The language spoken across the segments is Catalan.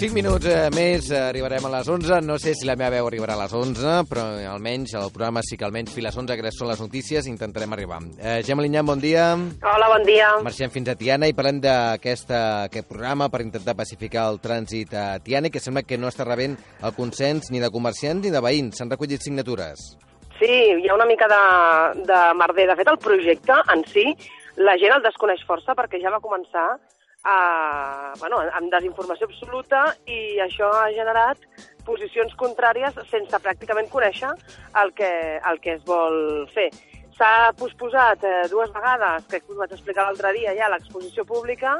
5 minuts eh, més eh, arribarem a les 11. No sé si la meva veu arribarà a les 11, però almenys el programa sí que almenys fi les 11, que són les notícies, intentarem arribar. Eh, Gemma Linyam, bon dia. Hola, bon dia. Marxem fins a Tiana i parlem d'aquest programa per intentar pacificar el trànsit a Tiana, que sembla que no està rebent el consens ni de comerciants ni de veïns. S'han recollit signatures. Sí, hi ha una mica de, de merder. De fet, el projecte en si, la gent el desconeix força perquè ja va començar a, bueno, amb desinformació absoluta i això ha generat posicions contràries sense pràcticament conèixer el que, el que es vol fer. S'ha posposat eh, dues vegades, crec que us vaig explicar l'altre dia ja, l'exposició pública,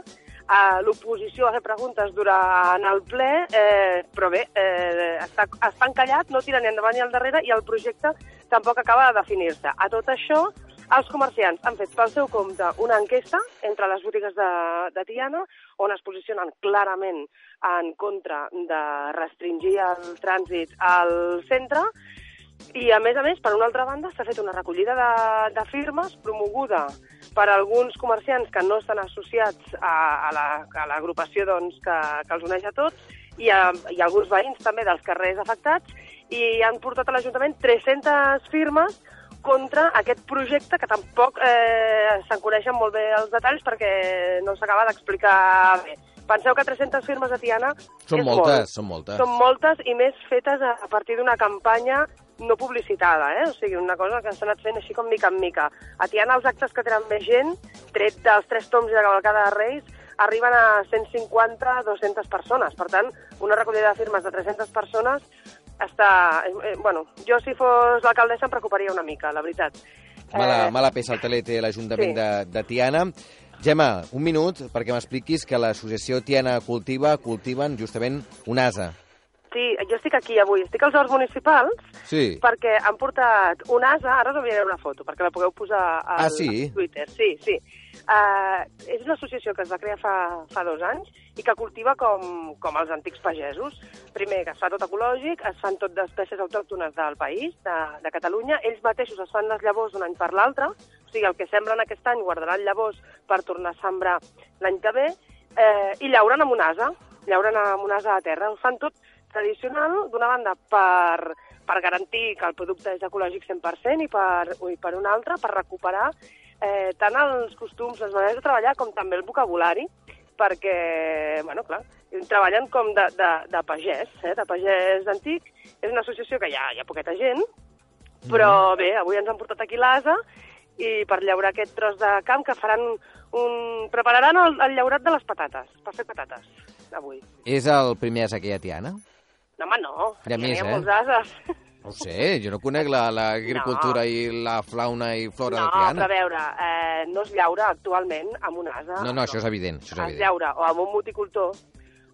eh, l'oposició a fer preguntes durant el ple, eh, però bé, eh, està, està encallat, no tira ni endavant ni al darrere i el projecte tampoc acaba de definir-se. A tot això, els comerciants han fet pel seu compte una enquesta entre les botigues de, de Tiana on es posicionen clarament en contra de restringir el trànsit al centre. I, a més a més, per una altra banda, s'ha fet una recollida de, de firmes promoguda per alguns comerciants que no estan associats a, a l'agrupació la, doncs, que, que els uneix a tots i, a, i alguns veïns també dels carrers afectats i han portat a l'Ajuntament 300 firmes contra aquest projecte que tampoc eh, se'n coneixen molt bé els detalls perquè no s'acaba d'explicar bé. Penseu que 300 firmes a Tiana són moltes, molt. són moltes. Són moltes i més fetes a, a partir d'una campanya no publicitada, eh? o sigui, una cosa que s'ha anat fent així com mica en mica. A Tiana els actes que tenen més gent, tret dels tres toms i la cavalcada de Reis, arriben a 150-200 persones. Per tant, una recollida de firmes de 300 persones està... Eh, bueno, jo si fos l'alcaldessa em preocuparia una mica, la veritat. Mala, eh... mala peça al teler té l'Ajuntament sí. de, de Tiana. Gemma, un minut perquè m'expliquis que l'associació Tiana Cultiva cultiven justament un asa. Sí, jo estic aquí avui, estic als horts municipals sí. perquè han portat un asa, ara us enviaré una foto perquè la pugueu posar al, ah, sí? al Twitter. Sí, sí. Uh, és una associació que es va crear fa, fa dos anys i que cultiva com, com els antics pagesos. Primer, que es fa tot ecològic, es fan tot d'espècies autòctones del país, de, de Catalunya. Ells mateixos es fan les llavors d'un any per l'altre, o sigui, el que sembren aquest any guardaran llavors per tornar a sembrar l'any que ve, eh, i llauren amb un asa, llauren amb un asa a terra. Ho fan tot tradicional, d'una banda, per, per garantir que el producte és ecològic 100% i per, i per una altra, per recuperar eh, tant els costums, les maneres de treballar, com també el vocabulari, perquè, bueno, clar, treballen com de, de, de pagès, eh, de pagès antic. És una associació que hi ha, hi ha poqueta gent, però mm. bé, avui ens han portat aquí l'ASA i per llaurar aquest tros de camp que faran un... prepararan el, el llaurat de les patates, per fer patates, avui. És el primer asa que hi ha Tiana? No, home, no. Hi ha més, hi ha eh? molts ases. No ho sé, jo no conec l'agricultura la, no. i la fauna i flora no, de Tiana. No, a veure, eh, no es llaura actualment amb un asa. No, no, això és evident. Això és es evident. llaura o amb un multicultor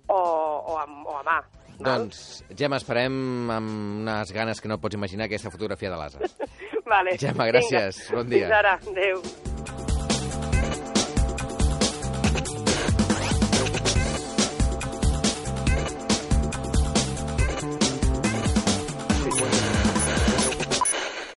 o, o, amb, o a mà. Doncs, Gemma, esperem amb unes ganes que no pots imaginar aquesta fotografia de l'asa. vale. Gemma, gràcies. Vinga. Bon dia. Fins ara. Adéu.